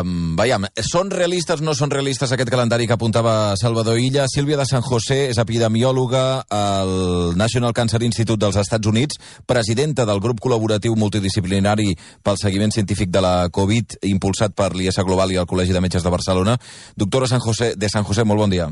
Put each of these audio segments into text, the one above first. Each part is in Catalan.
um, veiem, són realistes o no són realistes aquest calendari que apuntava Salvador Illa? Sílvia de San José és epidemiòloga al National Cancer Institute dels Estats Units, presidenta del grup col·laboratiu multidisciplinari pel seguiment científic de la Covid, impulsat per l'IES Global i el Col·legi de Metges de Barcelona. Doctora San José, de San José, molt bon dia.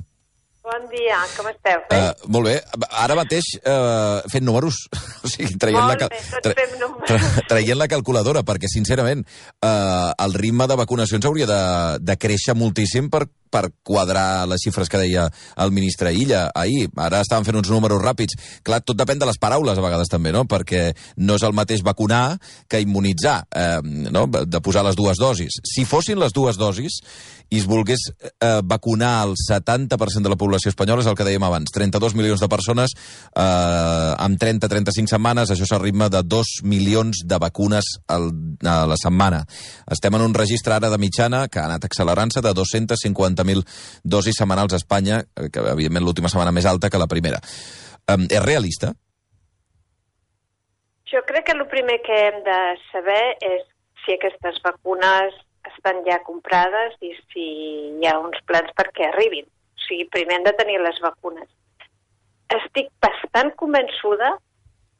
Bon dia, com esteu? Uh, molt bé. Ara mateix uh, fent números. o sigui, traient, Molt la, bé, cal- números. tra traient la calculadora, perquè, sincerament, uh, el ritme de vacunacions hauria de, de créixer moltíssim per, per quadrar les xifres que deia el ministre Illa ahir. Ara estaven fent uns números ràpids. Clar, tot depèn de les paraules, a vegades, també, no? Perquè no és el mateix vacunar que immunitzar, eh, no? De posar les dues dosis. Si fossin les dues dosis i es volgués eh, vacunar el 70% de la població espanyola, és el que dèiem abans, 32 milions de persones eh, amb 30-35 setmanes, això és el ritme de 2 milions de vacunes al, a la setmana. Estem en un registre ara de mitjana que ha anat accelerant-se de 250.000 dosis setmanals a Espanya, eh, que evidentment l'última setmana més alta que la primera. Um, és realista? Jo crec que el primer que hem de saber és si aquestes vacunes estan ja comprades i si hi ha uns plans perquè arribin. O sigui, primer hem de tenir les vacunes. Estic bastant convençuda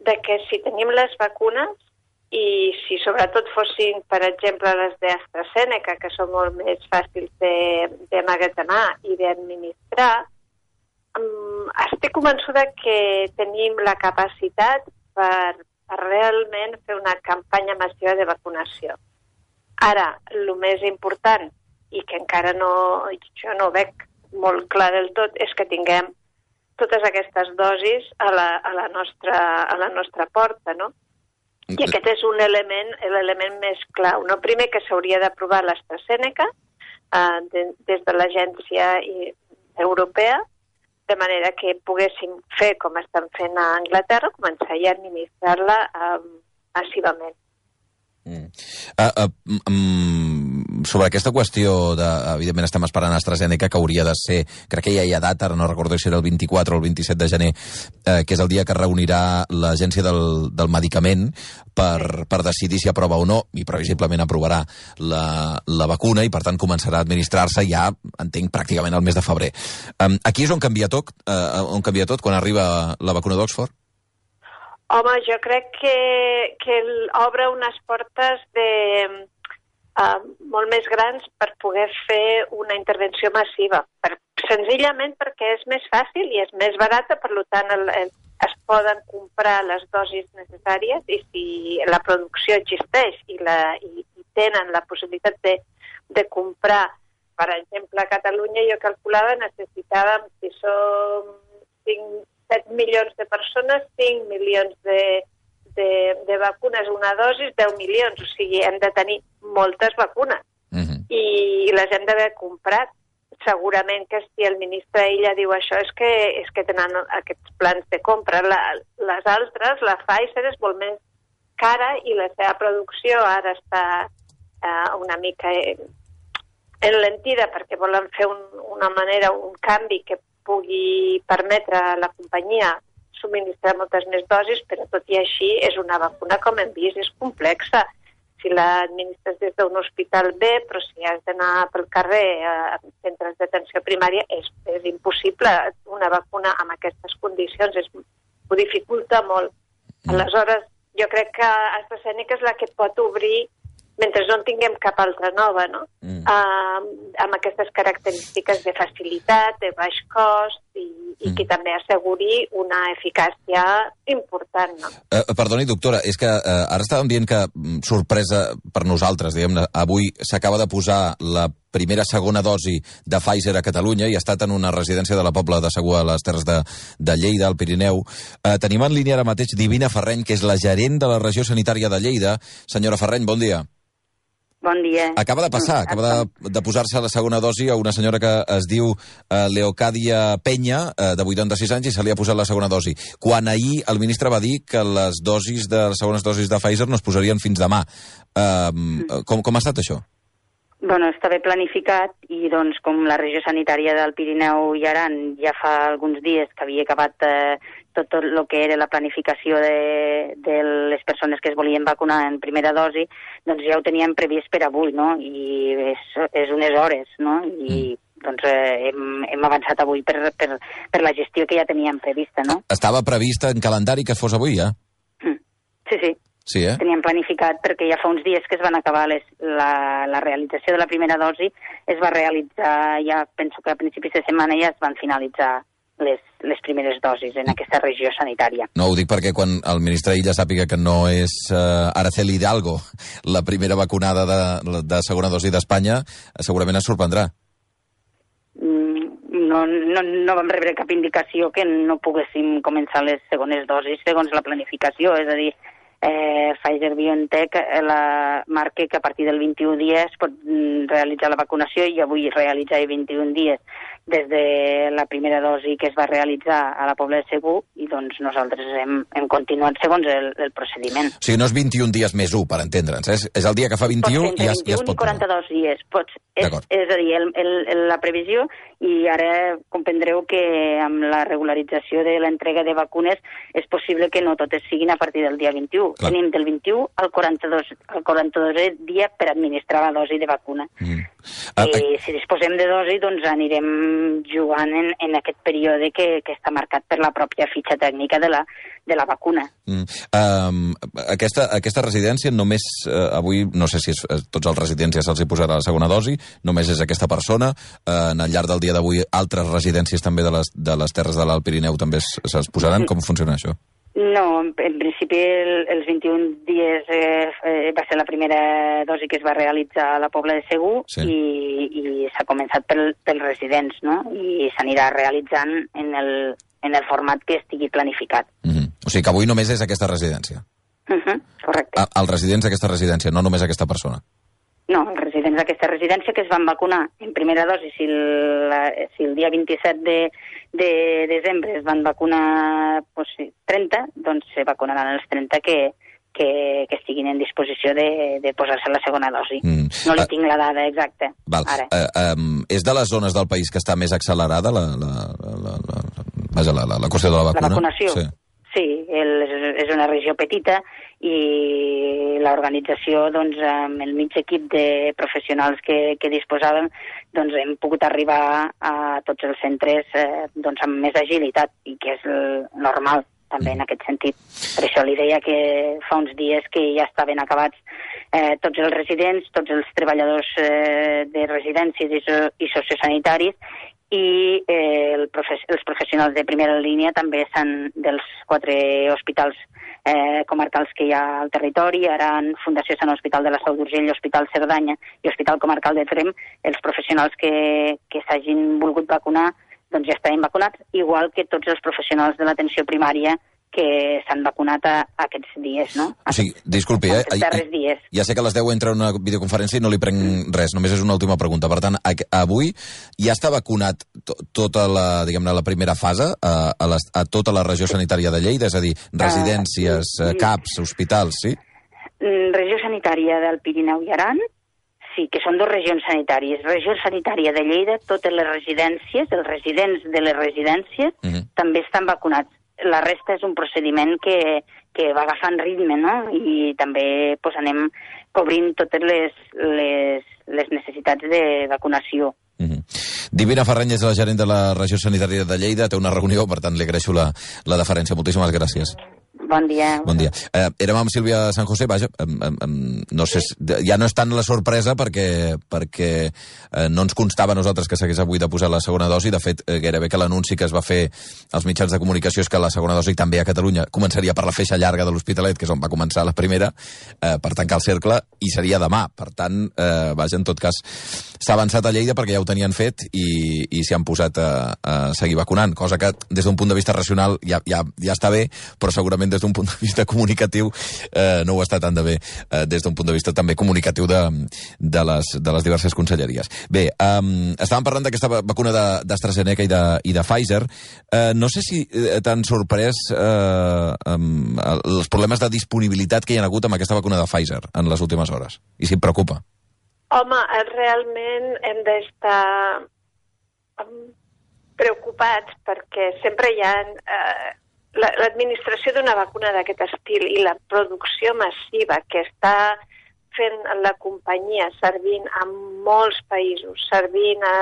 de que si tenim les vacunes i si sobretot fossin, per exemple, les d'AstraZeneca, que són molt més fàcils de, de magatzemar i d'administrar, um, estic convençuda que tenim la capacitat per, per realment fer una campanya massiva de vacunació. Ara, el més important, i que encara no, jo no veig molt clar del tot, és que tinguem totes aquestes dosis a la, a la, nostra, a la nostra porta, no? I aquest és un element, l'element més clau. No? Primer que s'hauria d'aprovar l'AstraZeneca eh, de, des de l'agència europea, de manera que poguéssim fer com estan fent a Anglaterra, començar ja a administrar-la eh, massivament. Mm. Uh, uh, mm, sobre aquesta qüestió, de, evidentment estem esperant AstraZeneca, que hauria de ser, crec que ja hi ha data, ara no recordo si era el 24 o el 27 de gener, eh, que és el dia que reunirà l'Agència del, del Medicament per, per decidir si aprova o no, i previsiblement aprovarà la, la vacuna, i per tant començarà a administrar-se ja, entenc, pràcticament al mes de febrer. Um, aquí és on canvia tot, uh, on canvia tot, quan arriba la vacuna d'Oxford? Home, jo crec que, que obre unes portes de, més grans per poder fer una intervenció massiva. Per, senzillament perquè és més fàcil i és més barata, per tant el, el, es poden comprar les dosis necessàries i si la producció existeix i, la, i, i tenen la possibilitat de, de comprar, per exemple, a Catalunya jo calculava necessitàvem, si som 5, 7 milions de persones, 5 milions de, de, de vacunes, una dosis, 10 milions. O sigui, hem de tenir moltes vacunes. I les hem d'haver comprat. Segurament que si el ministre ella diu això és que, és que tenen aquests plans de compra. La, les altres, la Pfizer és molt més cara i la seva producció ara està eh, una mica enlentida perquè volen fer un, una manera, un canvi que pugui permetre a la companyia subministrar moltes més dosis, però tot i així és una vacuna, com hem vist, és complexa. Si l'administres des d'un hospital bé, però si has d'anar pel carrer a centres d'atenció primària, és, és impossible. Una vacuna amb aquestes condicions és, ho dificulta molt. Aleshores, jo crec que AstraZeneca és la que pot obrir mentre no en tinguem cap altra nova, no? Mm. Uh, amb aquestes característiques de facilitat, de baix cost i, i Mm. que també asseguri una eficàcia important, no? Uh, perdoni, doctora, és que uh, ara estàvem dient que, mm, sorpresa per nosaltres, diguem-ne, avui s'acaba de posar la primera, segona dosi de Pfizer a Catalunya i ha estat en una residència de la Pobla de Segur a les Terres de, de Lleida, al Pirineu. Uh, tenim en línia ara mateix Divina Ferreny, que és la gerent de la regió sanitària de Lleida. Senyora Ferreny, bon dia. Bon dia. Acaba de passar, acaba de, de posar-se la segona dosi a una senyora que es diu eh, Leocàdia Penya, eh, de 86 anys, i se li ha posat la segona dosi. Quan ahir el ministre va dir que les dosis de les segones dosis de Pfizer no es posarien fins demà. Eh, com, com ha estat això? Bueno, estava planificat i doncs com la regió sanitària del Pirineu i Aran ja fa alguns dies que havia acabat eh, tot, tot el que era la planificació de, de les persones que es volien vacunar en primera dosi, doncs ja ho teníem previst per avui, no? I és, és unes hores, no? I mm. doncs eh, hem, hem avançat avui per, per, per la gestió que ja teníem prevista, no? Estava prevista en calendari que fos avui, ja? Mm. Sí, sí. Sí, eh? Teníem planificat perquè ja fa uns dies que es van acabar les, la, la realització de la primera dosi, es va realitzar, ja penso que a principis de setmana ja es van finalitzar les, les primeres dosis en aquesta regió sanitària. No, ho dic perquè quan el ministre Illa sàpiga que no és uh, Araceli Hidalgo la primera vacunada de, de segona dosi d'Espanya, segurament es sorprendrà. Mm, no, no, no vam rebre cap indicació que no poguéssim començar les segones dosis segons la planificació, és a dir, eh, Pfizer-BioNTech eh, la marca que a partir del 21 dies pot mm, realitzar la vacunació i avui realitzar 21 dies des de la primera dosi que es va realitzar a la Pobla de Segur i doncs nosaltres hem, hem continuat segons el, el procediment. O sigui, no és 21 dies més 1, per entendre'ns, és, és el dia que fa 21 i ja, ja es pot... 42 dies, pots, és, és a dir, el, el, la previsió i ara comprendreu que amb la regularització de l'entrega de vacunes és possible que no totes siguin a partir del dia 21. Clar. Tenim del 21 al 42, al 42 dia per administrar la dosi de vacuna. Mm. I uh, si disposem de dosi, doncs anirem jugant en, en aquest període que, que està marcat per la pròpia fitxa tècnica de la, de la vacuna. Mm. Um, aquesta, aquesta residència només, uh, avui, no sé si és, uh, tots els residents ja se'ls hi posarà la segona dosi, només és aquesta persona. Uh, en el llarg del dia d'avui, altres residències també de les, de les Terres de l'Alt Pirineu també se'ls posaran. Com funciona això? No, en, principi el, els 21 dies eh, eh, va ser la primera dosi que es va realitzar a la Pobla de Segur sí. i, i s'ha començat pel, pels residents, no? I s'anirà realitzant en el, en el format que estigui planificat. Mm -hmm. O sigui que avui només és aquesta residència? Mhm, -huh, correcte. A, els residents d'aquesta residència, no només aquesta persona? No, els residents d'aquesta residència que es van vacunar en primera dosi si el, si el dia 27 de, de desembre es van vacunar pues, 30, doncs se vacunaran els 30 que, que, que estiguin en disposició de, de posar-se la segona dosi. Mm. No li uh, tinc la dada exacta. Val. Ara. Uh, um, és de les zones del país que està més accelerada la, la, la, la, vaja, la, la, la qüestió de la vacuna? La vacunació? Sí. Sí, el, és una regió petita i l'organització, doncs, amb el mig equip de professionals que, que disposàvem, doncs hem pogut arribar a tots els centres eh, doncs, amb més agilitat i que és normal també en aquest sentit. Per això li deia que fa uns dies que ja estaven acabats eh, tots els residents, tots els treballadors eh, de residències i, so i sociosanitaris i eh, el profe els professionals de primera línia també estan dels quatre hospitals eh, comarcals que hi ha al territori, Aran, Fundació Sant Hospital de la Sau d'Urgell, Hospital Cerdanya i Hospital Comarcal de Trem, els professionals que, que s'hagin volgut vacunar doncs ja estaven vacunats, igual que tots els professionals de l'atenció primària que s'han vacunat a, a aquests dies, no? O sigui, disculpi, eh? darrers dies. Ja sé que a les 10 entra una videoconferència i no li prenc mm. res, només és una última pregunta. Per tant, avui ja està vacunat tota la, diguem-ne, la primera fase a, a, les, a tota la regió sanitària de Lleida, és a dir, residències, uh, CAPs, hospitals, sí? Mm, regió sanitària del Pirineu i Aran, sí, que són dues regions sanitàries. Regió sanitària de Lleida, totes les residències, els residents de les residències, uh -huh. també estan vacunats la resta és un procediment que, que va agafant ritme, no? I també pues, anem cobrint totes les, les, les necessitats de vacunació. Mm -hmm. Divina Ferrany és la gerent de la regió sanitària de Lleida, té una reunió, per tant li agraeixo la, la deferència. Moltíssimes gràcies. Bon dia. Bon dia. Eh, érem amb Sílvia San José, vaja, eh, eh, no sé, ja no és tant la sorpresa perquè, perquè eh, no ens constava a nosaltres que s'hagués avui de posar la segona dosi. De fet, eh, gairebé que l'anunci que es va fer als mitjans de comunicació és que la segona dosi també a Catalunya començaria per la feixa llarga de l'Hospitalet, que és on va començar la primera, eh, per tancar el cercle, i seria demà. Per tant, eh, vaja, en tot cas, s'ha avançat a Lleida perquè ja ho tenien fet i, i s'hi han posat a, a seguir vacunant, cosa que des d'un punt de vista racional ja, ja, ja està bé, però segurament des des d'un punt de vista comunicatiu eh, no ho està tant de bé eh, des d'un punt de vista també comunicatiu de, de, les, de les diverses conselleries. Bé, um, estàvem parlant d'aquesta vacuna d'AstraZeneca i, de, i de Pfizer. Eh, no sé si eh, t'han sorprès eh, um, els problemes de disponibilitat que hi ha hagut amb aquesta vacuna de Pfizer en les últimes hores, i si et preocupa. Home, eh, realment hem d'estar preocupats perquè sempre hi ha... Eh, L'administració d'una vacuna d'aquest estil i la producció massiva que està fent la companyia servint a molts països, servint a,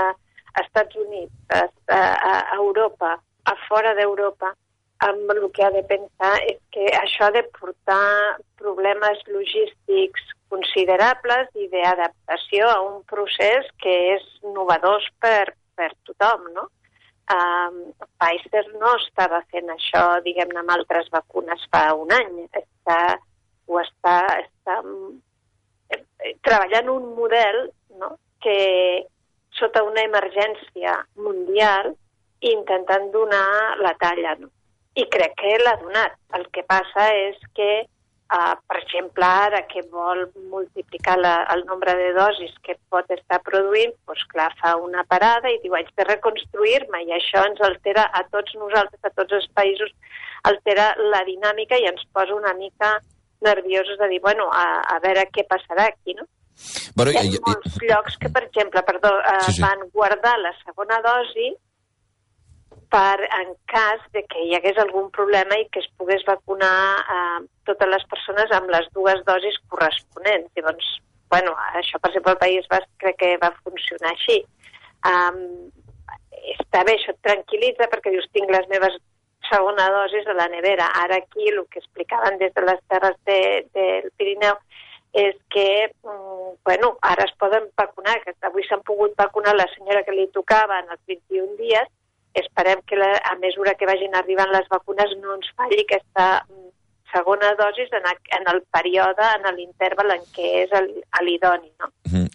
Estats Units, a, a, a Europa, a fora d'Europa, amb el que ha de pensar és que això ha de portar problemes logístics considerables i d'adaptació a un procés que és novedós per, per tothom, no? Pfizer no estava fent això, diguem-ne, amb altres vacunes fa un any. Està, ho està, està eh, eh, treballant un model no? que sota una emergència mundial intentant donar la talla. No? I crec que l'ha donat. El que passa és que Uh, per exemple, ara que vol multiplicar la, el nombre de dosis que pot estar produint, doncs clar, fa una parada i diu, haig de reconstruir-me, i això ens altera a tots nosaltres, a tots els països, altera la dinàmica i ens posa una mica nerviosos de dir, bueno, a, a veure què passarà aquí, no? Bueno, Hi ha i- i- molts llocs que, per exemple, perdó, uh, Sí, sí. van guardar la segona dosi per en cas de que hi hagués algun problema i que es pogués vacunar eh, totes les persones amb les dues dosis corresponents. Llavors, bueno, això, per exemple, al País Basc crec que va funcionar així. Um, està bé, això et tranquil·litza perquè dius, tinc les meves segona dosis a la nevera. Ara aquí el que explicaven des de les terres de, del Pirineu és que, mm, bueno, ara es poden vacunar, que avui s'han pogut vacunar la senyora que li tocava en els 21 dies, esperem que la, a mesura que vagin arribant les vacunes no ens falli aquesta mm, segona dosis en, en el període, en l'interval en què és l'idoni, no?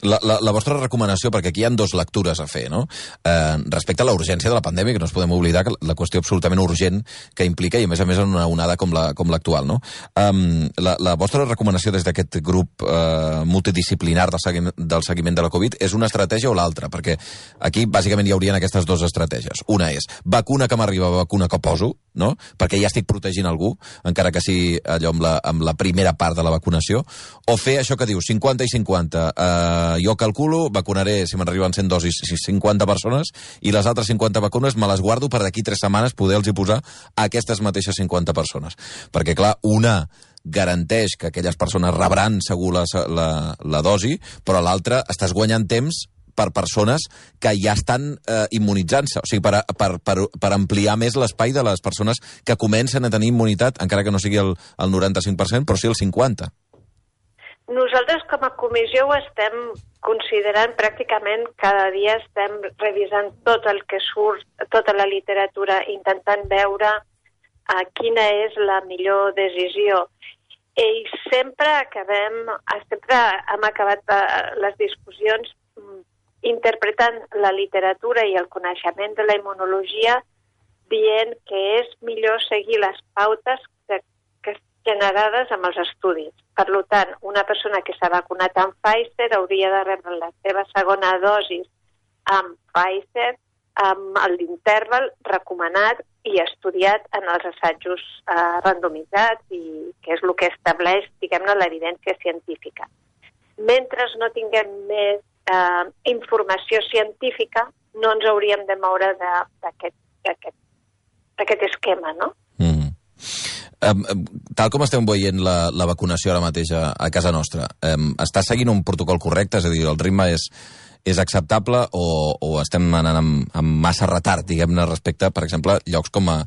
La, la, la vostra recomanació, perquè aquí hi ha dos lectures a fer, no? Eh, respecte a la urgència de la pandèmia, que no ens podem oblidar que la qüestió absolutament urgent que implica, i a més a més en una onada com la- com l'actual, no? Um, la, la vostra recomanació des d'aquest grup eh, multidisciplinar del seguiment, del seguiment de la Covid és una estratègia o l'altra? Perquè aquí bàsicament hi haurien aquestes dues estratègies. Una és vacuna que m'arriba, vacuna que poso, no? Perquè ja estic protegint algú, encara que sigui allò amb la, amb la primera part de la vacunació, o fer això que diu 50 i 50. Eh, jo calculo, vacunaré, si m'arriben 100 dosis, 50 persones, i les altres 50 vacunes me les guardo per d'aquí 3 setmanes poder-los posar a aquestes mateixes 50 persones. Perquè, clar, una garanteix que aquelles persones rebran segur la, la, la dosi, però l'altra estàs guanyant temps per persones que ja estan eh, immunitzant-se, o sigui, per, per, per, per ampliar més l'espai de les persones que comencen a tenir immunitat, encara que no sigui el, el 95%, però sí el 50%. Nosaltres com a comissió ho estem considerant pràcticament cada dia estem revisant tot el que surt, tota la literatura, intentant veure uh, quina és la millor decisió. I sempre acabem, sempre hem acabat uh, les discussions mm, interpretant la literatura i el coneixement de la immunologia dient que és millor seguir les pautes que, que generades amb els estudis. Per tant, una persona que s'ha vacunat amb Pfizer hauria de rebre la seva segona dosis amb Pfizer amb l'interval recomanat i estudiat en els assajos eh, randomitzats i que és el que estableix, diguem-ne, l'evidència científica. Mentre no tinguem més eh, informació científica, no ens hauríem de moure d'aquest esquema, no? Mm. Um, um, tal com estem veient la, la vacunació ara mateix a, a casa nostra, um, està seguint un protocol correcte? És a dir, el ritme és, és acceptable o, o estem anant amb, amb massa retard, diguem-ne, respecte, per exemple, llocs com a...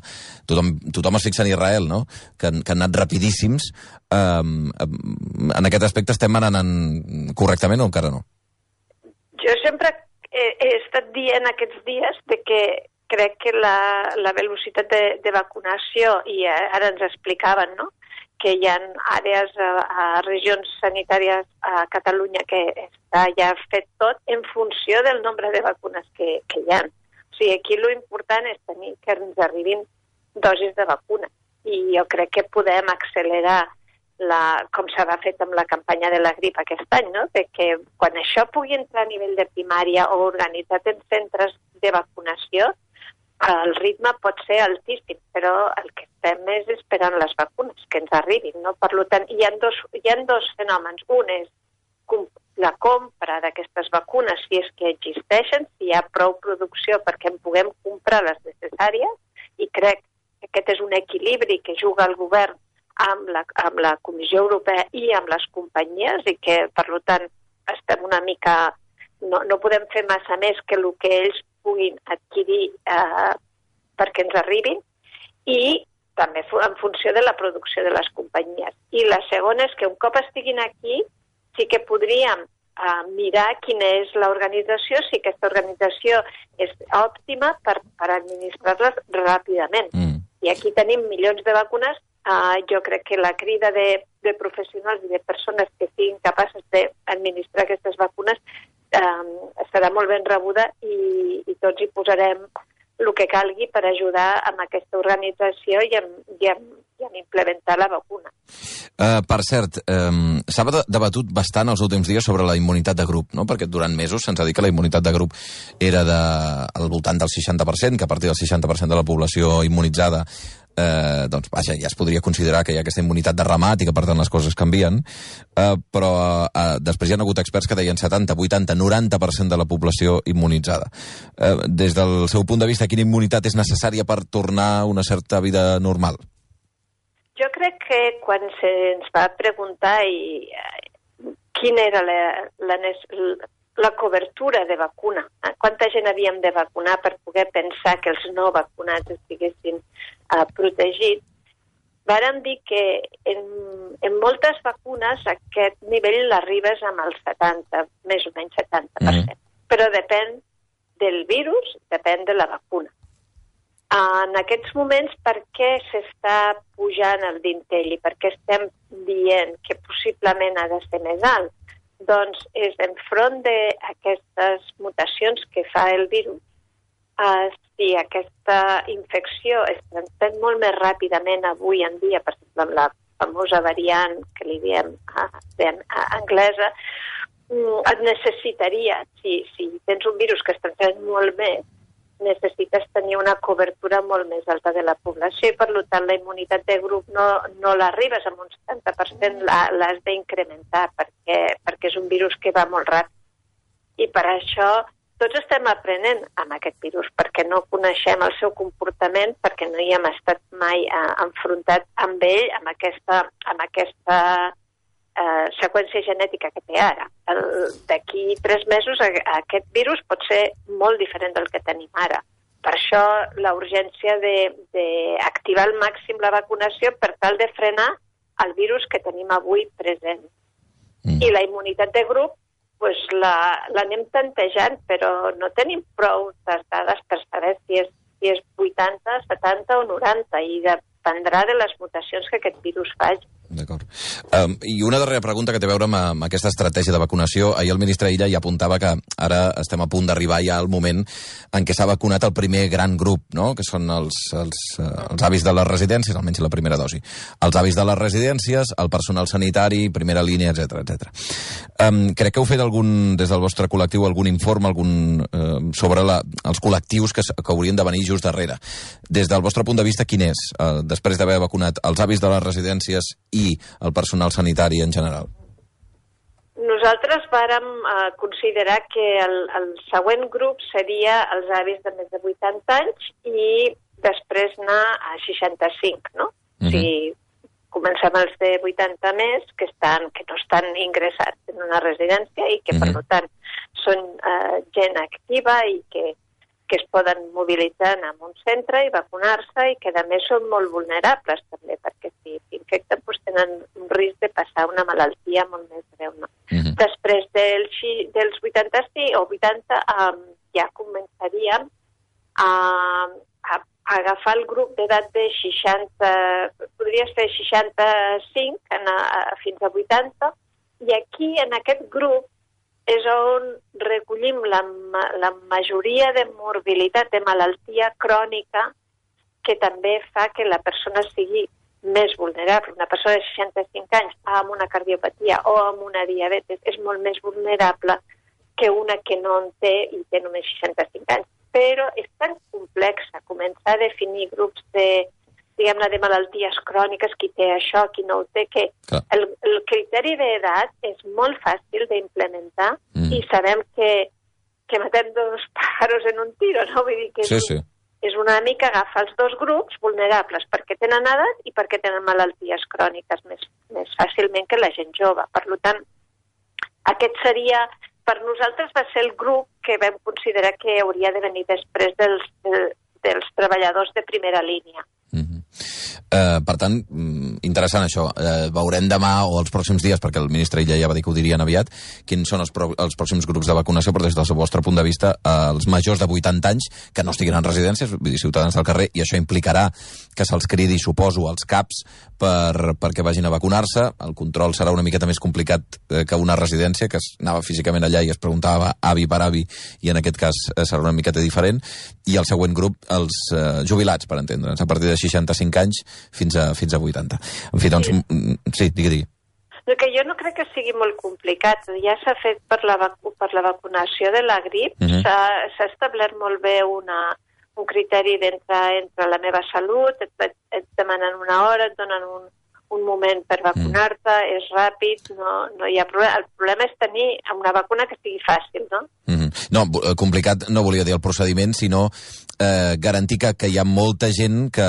Tothom, tothom es fixa en Israel, no?, que, que han anat rapidíssims. Um, um, en aquest aspecte estem anant en, correctament o encara no? Jo sempre he, he estat dient aquests dies de que crec que la, la velocitat de, de vacunació, i ara ens explicaven, no?, que hi ha àrees a, a regions sanitàries a Catalunya que està ja fet tot en funció del nombre de vacunes que, que hi ha. O sigui, aquí lo important és tenir que ens arribin dosis de vacuna. I jo crec que podem accelerar la, com s'ha fet amb la campanya de la grip aquest any, no? de que quan això pugui entrar a nivell de primària o organitzat en centres de vacunació, el ritme pot ser altíssim, però el que estem és esperant les vacunes que ens arribin. No? Per tant, hi ha, dos, hi ha dos fenòmens. Un és la compra d'aquestes vacunes, si és que existeixen, si hi ha prou producció perquè en puguem comprar les necessàries, i crec que aquest és un equilibri que juga el govern amb la, amb la Comissió Europea i amb les companyies i que, per tant, estem una mica... No, no podem fer massa més que el que ells puguin adquirir eh, perquè ens arribin i també en funció de la producció de les companyies. I la segona és que un cop estiguin aquí sí que podríem uh, mirar quina és l'organització, si aquesta organització és òptima per, per administrar-les ràpidament. Mm. I aquí tenim milions de vacunes. Uh, jo crec que la crida de, de professionals i de persones que siguin capaces d'administrar aquestes vacunes um, serà molt ben rebuda i, i tots hi posarem el que calgui per ajudar amb aquesta organització i amb, i amb, i amb implementar la vacuna. Uh, per cert, um, s'ha debatut bastant els últims dies sobre la immunitat de grup, no? perquè durant mesos se'ns ha dit que la immunitat de grup era de, al voltant del 60%, que a partir del 60% de la població immunitzada eh, doncs vaja, ja es podria considerar que hi ha aquesta immunitat de ramat i que per tant les coses canvien, eh, però eh, després hi ha hagut experts que deien 70, 80, 90% de la població immunitzada. Eh, des del seu punt de vista, quina immunitat és necessària per tornar a una certa vida normal? Jo crec que quan se'ns va preguntar i, eh, quina era la, la, la cobertura de vacuna, eh, quanta gent havíem de vacunar per poder pensar que els no vacunats estiguessin eh, protegit, vàrem dir que en, en moltes vacunes aquest nivell l'arribes amb el 70, més o menys 70%. Mm. Però depèn del virus, depèn de la vacuna. En aquests moments, per què s'està pujant el dintell i per què estem dient que possiblement ha de ser més alt? Doncs és enfront d'aquestes mutacions que fa el virus, Uh, si aquesta infecció es transmet molt més ràpidament avui en dia, per exemple, amb la famosa variant que li diem a, a, a anglesa, mm, et necessitaria, si, si tens un virus que es transmet molt més, necessites tenir una cobertura molt més alta de la població i, per tant, la immunitat de grup no, no l'arribes amb un 70%, l'has d'incrementar perquè, perquè és un virus que va molt ràpid. I per això tots estem aprenent amb aquest virus perquè no coneixem el seu comportament, perquè no hi hem estat mai eh, enfrontat amb ell, amb aquesta, amb aquesta eh, seqüència genètica que té ara. D'aquí tres mesos a, a aquest virus pot ser molt diferent del que tenim ara. Per això la urgència d'activar al màxim la vacunació per tal de frenar el virus que tenim avui present. Mm. I la immunitat de grup pues l'anem la, tantejant, però no tenim prou dades per saber si és, si és 80, 70 o 90, i dependrà de les mutacions que aquest virus faci. D'acord. Um, I una darrera pregunta que té a veure amb, amb aquesta estratègia de vacunació. Ahir el ministre Illa ja apuntava que ara estem a punt d'arribar ja al moment en què s'ha vacunat el primer gran grup, no? que són els, els, uh, els avis de les residències, almenys la primera dosi. Els avis de les residències, el personal sanitari, primera línia, etc etc. Um, crec que heu fet algun, des del vostre col·lectiu algun informe algun, uh, sobre la, els col·lectius que, que haurien de venir just darrere. Des del vostre punt de vista, quin és, uh, després d'haver vacunat els avis de les residències i el personal sanitari en general? Nosaltres vàrem eh, considerar que el, el següent grup seria els avis de més de 80 anys i després anar a 65, no? Mm -hmm. Si comencem els de 80 més, que, estan, que no estan ingressats en una residència i que, mm -hmm. per tant, són eh, gent activa i que que es poden mobilitzar en un centre i vacunar-se i que a més són molt vulnerables també perquè si s'infecten doncs tenen un risc de passar una malaltia molt més greu. No? Uh -huh. Després del, dels 80 sí, o 80 um, ja començaríem a, a, a agafar el grup d'edat de 60, podria ser 65 a, a, fins a 80, i aquí en aquest grup és on recollim la, la majoria de morbilitat, de malaltia crònica, que també fa que la persona sigui més vulnerable. Una persona de 65 anys amb una cardiopatia o amb una diabetes és molt més vulnerable que una que no en té i té només 65 anys. Però és tan complexa començar a definir grups de, diguem-ne, de malalties cròniques, qui té això, qui no ho té, que el criteri d'edat és molt fàcil d'implementar Mm. i sabem que, que matem dos pájaros en un tiro, no? Vull dir que Sí, sí. és una mica agafar els dos grups vulnerables perquè tenen edat i perquè tenen malalties cròniques més, més fàcilment que la gent jove. Per tant, aquest seria, per nosaltres va ser el grup que vam considerar que hauria de venir després dels, de, dels treballadors de primera línia. Mhm. Eh, per tant, mm, interessant això. Eh, veurem demà o els pròxims dies, perquè el ministre Illa ja va dir que ho dirien aviat, quins són els, els pròxims grups de vacunació, però des del vostre punt de vista, eh, els majors de 80 anys que no estiguin en residències, vull dir, ciutadans del carrer, i això implicarà que se'ls cridi, suposo, als CAPs per, perquè vagin a vacunar-se. El control serà una miqueta més complicat eh, que una residència, que es anava físicament allà i es preguntava avi per avi, i en aquest cas eh, serà una miqueta diferent. I el següent grup, els eh, jubilats, per entendre'ns, a partir de 65 anys fins a, fins a 80. En fi, doncs, mm, sí, digui, digui. El que jo no crec que sigui molt complicat. Ja s'ha fet per la, vacu per la vacunació de la grip, Mhm. s'ha s'ha establert molt bé una, un criteri d'entrar entre la meva salut, et, et, et demanen una hora, et donen un, un moment per vacunar-te, és ràpid, no, no hi ha problema. El problema és tenir una vacuna que sigui fàcil, no? Mm -hmm. No, eh, complicat no volia dir el procediment, sinó eh, garantir que, que hi ha molta gent que,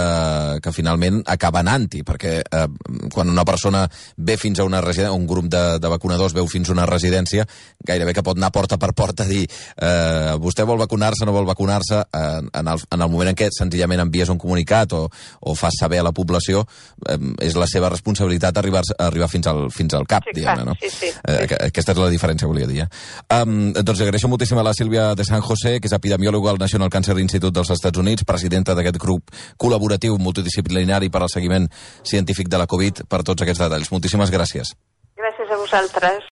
que finalment acaba anant-hi, perquè eh, quan una persona ve fins a una residència, un grup de, de vacunadors veu fins a una residència, gairebé que pot anar porta per porta a dir eh, vostè vol vacunar-se, no vol vacunar-se, eh, en, el, en el moment en què senzillament envies un comunicat o, o fas saber a la població, eh, és la seva responsabilitat arribar, arribar fins, al, fins al cap, Sí, diguem-ne, no? sí, sí. Eh, que- aquesta és la diferència, volia dir. Eh? Um, doncs agraeixo moltíssim a la Sílvia de San José, que és epidemiòloga al National Cancer Institute dels Estats Units, presidenta d'aquest grup col·laboratiu multidisciplinari per al seguiment científic de la Covid, per tots aquests detalls. Moltíssimes gràcies. Gràcies a vosaltres.